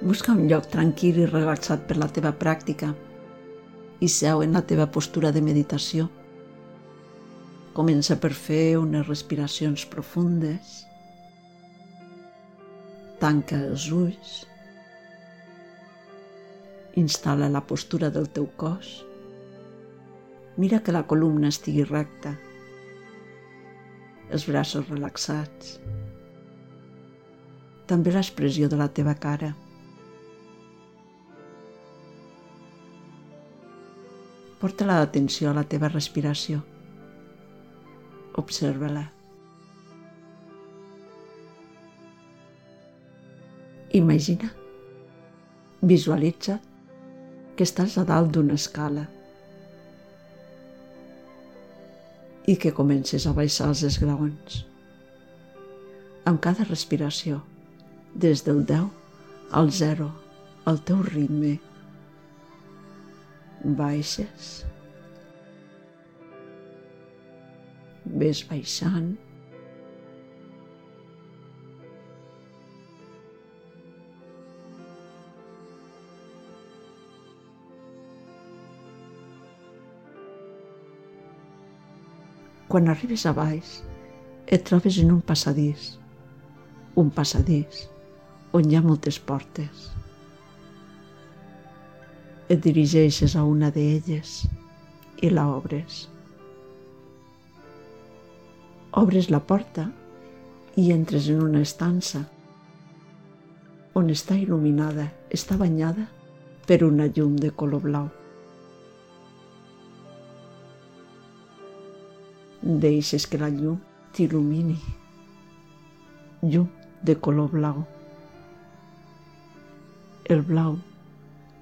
Busca un lloc tranquil i relaxat per la teva pràctica i seu en la teva postura de meditació. Comença per fer unes respiracions profundes. Tanca els ulls. Instal·la la postura del teu cos. Mira que la columna estigui recta. Els braços relaxats. També l'expressió de la teva cara. Porta l'atenció a la teva respiració. Observa-la. Imagina, visualitza que estàs a dalt d'una escala i que comences a baixar els esgraons. Amb cada respiració, des del 10 al 0, al teu ritme, baixes, ves baixant, Quan arribes a baix, et trobes en un passadís, un passadís on hi ha moltes portes et dirigeixes a una d'elles i la obres. Obres la porta i entres en una estança on està il·luminada, està banyada per una llum de color blau. Deixes que la llum t'il·lumini. Llum de color blau. El blau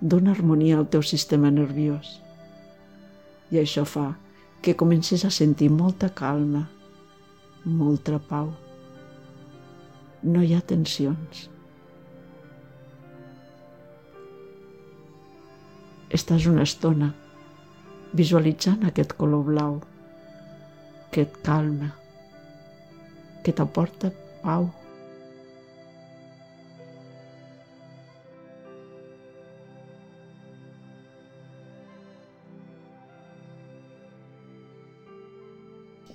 dona harmonia al teu sistema nerviós. I això fa que comencis a sentir molta calma, molta pau. No hi ha tensions. Estàs una estona visualitzant aquest color blau que et calma, que t'aporta pau.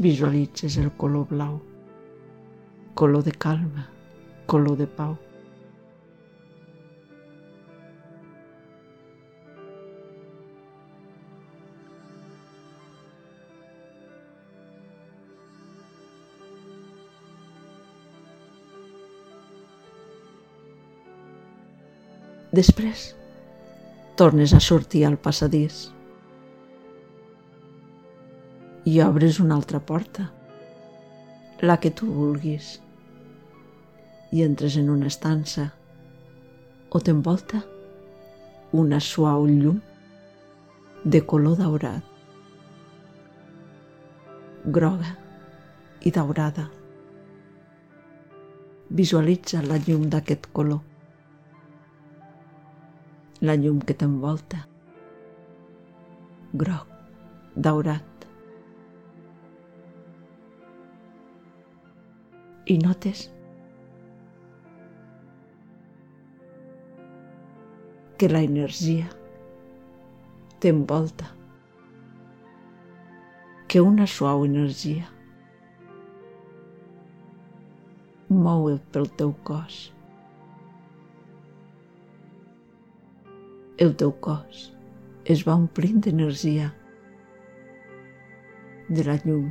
Visualitzes el color blau, color de calma, color de pau. Després, tornes a sortir al passadís i obres una altra porta, la que tu vulguis, i entres en una estança o t'envolta una suau llum de color daurat, groga i daurada. Visualitza la llum d'aquest color, la llum que t'envolta, groc, daurat. I notes. Que la energia t'envolta, que una suau energia mou pel teu cos. El teu cos es va omplint d'energia de la llum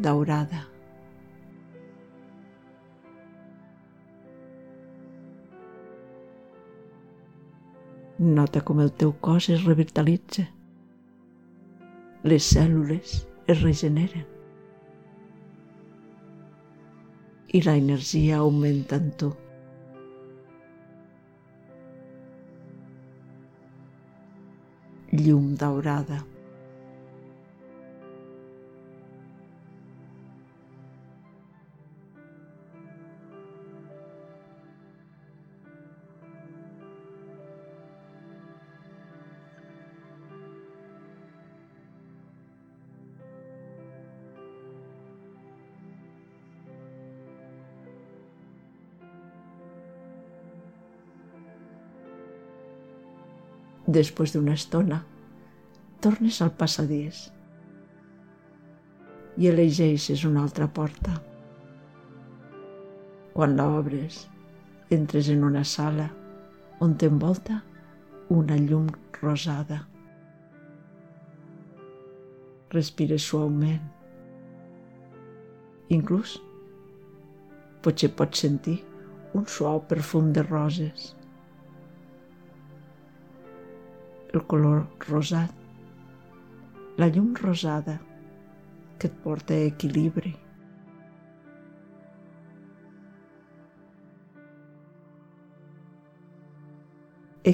daurada Nota com el teu cos es revitalitza. Les cèl·lules es regeneren. I la energia augmenta en tu. Llum daurada. Després d'una estona, tornes al passadís i elegeixes una altra porta. Quan l'obres, entres en una sala on t'envolta una llum rosada. Respires suaument. Inclús potser pots sentir un suau perfum de roses. El color rosat, la llum rosada que et porta a equilibri.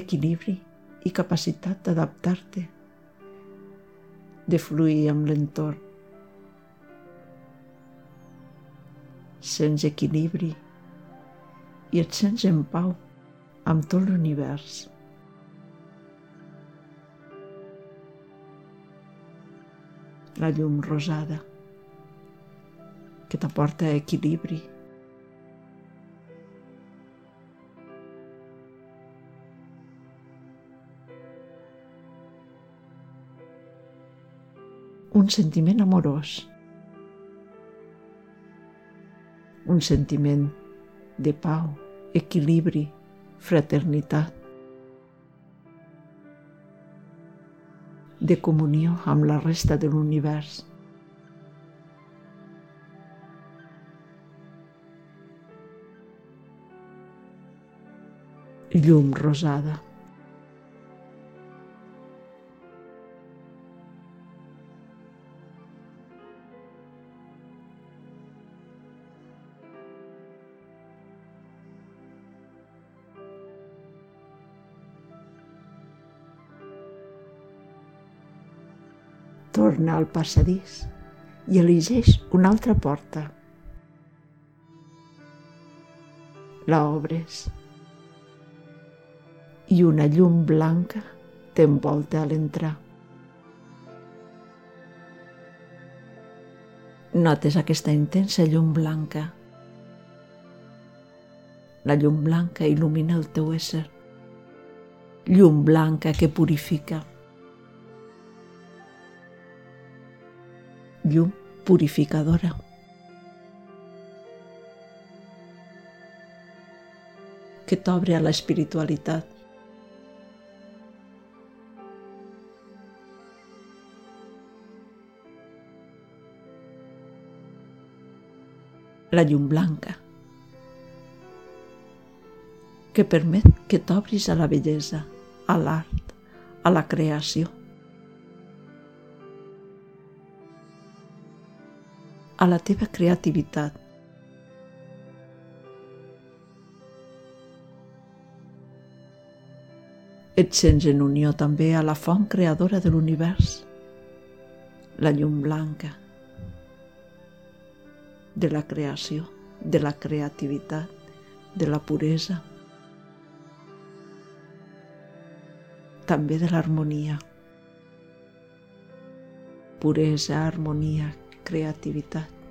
Equilibri i capacitat d'adaptar-te, de fluir amb l'entorn. Sents equilibri i et sents en pau amb tot l'univers. La llum rosada que t'aporta equilibri. Un sentiment amorós. Un sentiment de pau, equilibri, fraternitat, de comunió amb la resta de l'univers. Llum rosada. Torna al passadís i elegeix una altra porta. La obres i una llum blanca t'envolta a l'entrar. Notes aquesta intensa llum blanca. La llum blanca il·lumina el teu ésser. Llum blanca que purifica. Llum purificadora. que t'obre a l'espiritualitat. La llum blanca, que permet que t'obris a la bellesa, a l'art, a la creació. A la teva creativitat. Et sents en unió també a la font creadora de l'univers, la llum blanca de la creació, de la creativitat, de la puresa, també de l'harmonia. Puresa, harmonia, creativitat.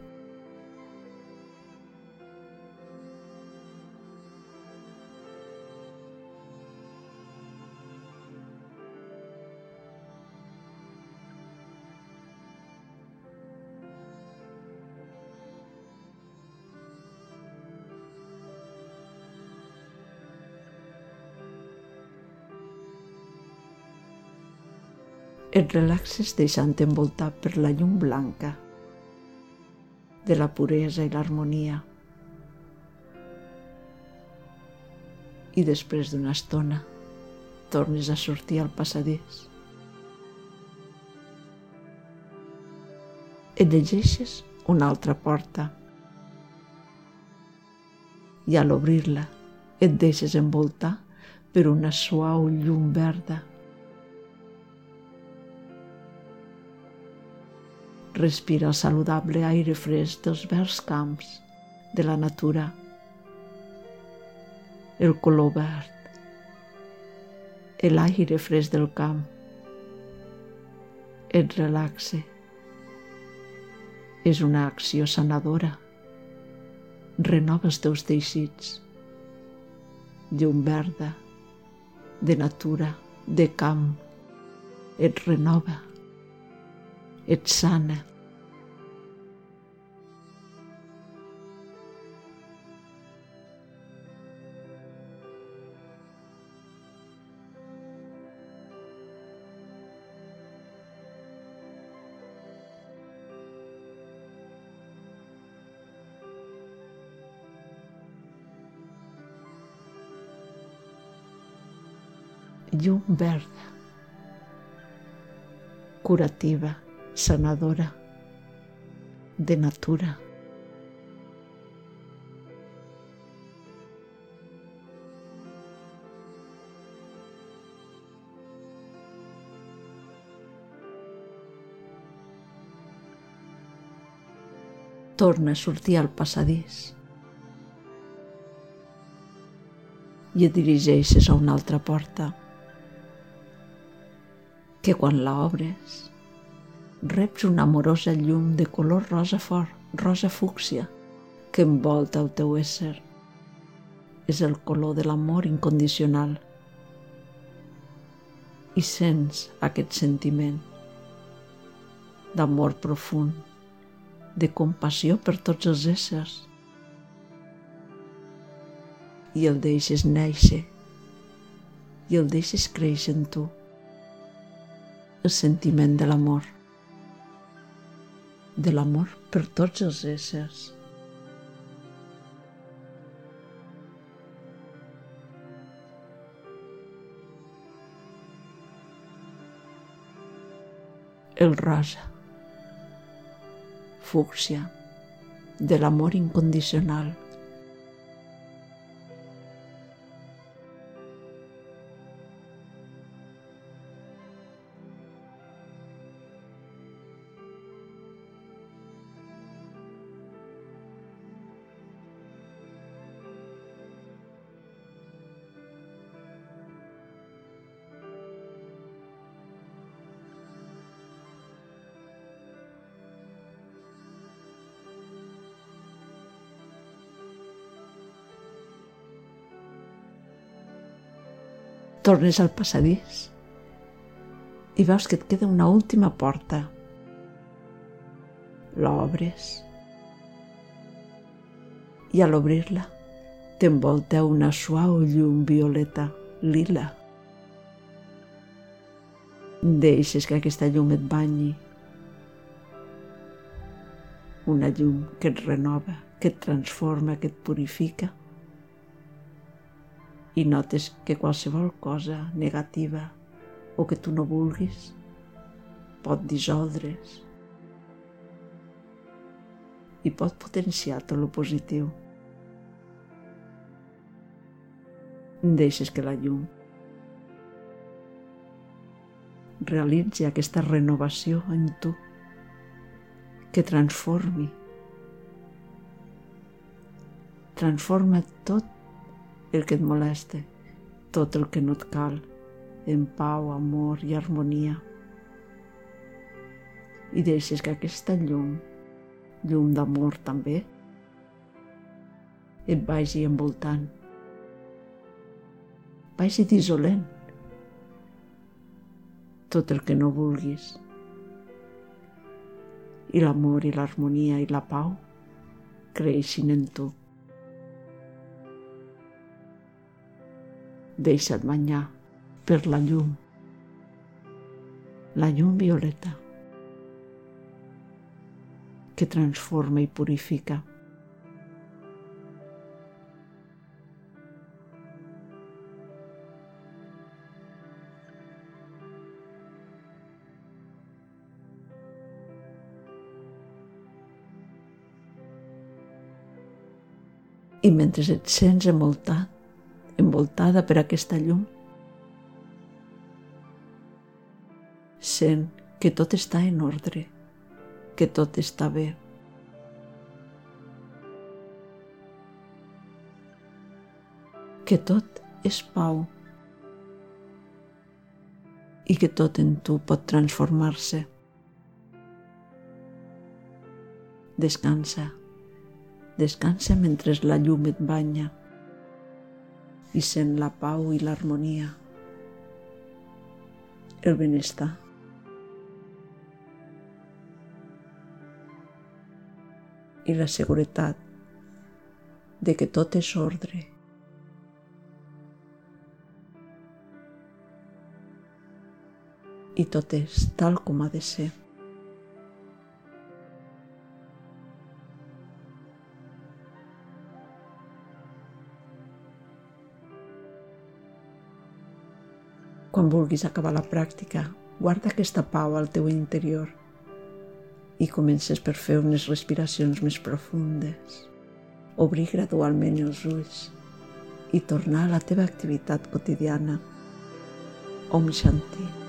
et relaxes deixant envoltar per la llum blanca de la puresa i l'harmonia. I després d'una estona tornes a sortir al passadís. Et llegeixes una altra porta i a l'obrir-la et deixes envoltar per una suau llum verda Respira el saludable aire fresc dels verds camps, de la natura. El color verd, l'aire fresc del camp. Et relaxe. És una acció sanadora. Renova els teus teixits. Llum verda, de natura, de camp, et renova, et sana. llum verda, curativa, sanadora, de natura. Torna a sortir al passadís i et dirigeixes a una altra porta que quan la obres reps una amorosa llum de color rosa fort, rosa fúcsia, que envolta el teu ésser. És el color de l'amor incondicional. I sents aquest sentiment d'amor profund, de compassió per tots els éssers. I el deixes néixer i el deixes créixer en tu el sentiment de l'amor, de l'amor per tots els éssers. El rosa, fúcsia, de l'amor incondicional, tornes al passadís i veus que et queda una última porta. L'obres i a l'obrir-la t'envolta una suau llum violeta, lila. Deixes que aquesta llum et banyi. Una llum que et renova, que et transforma, que et purifica i notes que qualsevol cosa negativa o que tu no vulguis pot dissoldre's i pot potenciar tot el positiu. Deixes que la llum realitzi aquesta renovació en tu, que transformi, transforma tot el que et molesta, tot el que no et cal, en pau, amor i harmonia. I deixes que aquesta llum, llum d'amor també, et vagi envoltant, vagi dissolent tot el que no vulguis. I l'amor i l'harmonia i la pau creixin en tu. Deixa't banyar per la llum, la llum violeta, que transforma i purifica. I mentre et sents envoltat envoltada per aquesta llum. Sent que tot està en ordre, que tot està bé. Que tot és pau i que tot en tu pot transformar-se. Descansa, descansa mentre la llum et banya i sent la pau i l'harmonia el benestar. I la seguretat de que tot és ordre. I tot és tal com ha de ser. Quan vulguis acabar la pràctica, guarda aquesta pau al teu interior i comences per fer unes respiracions més profundes. Obrir gradualment els ulls i tornar a la teva activitat quotidiana. Om Shanti.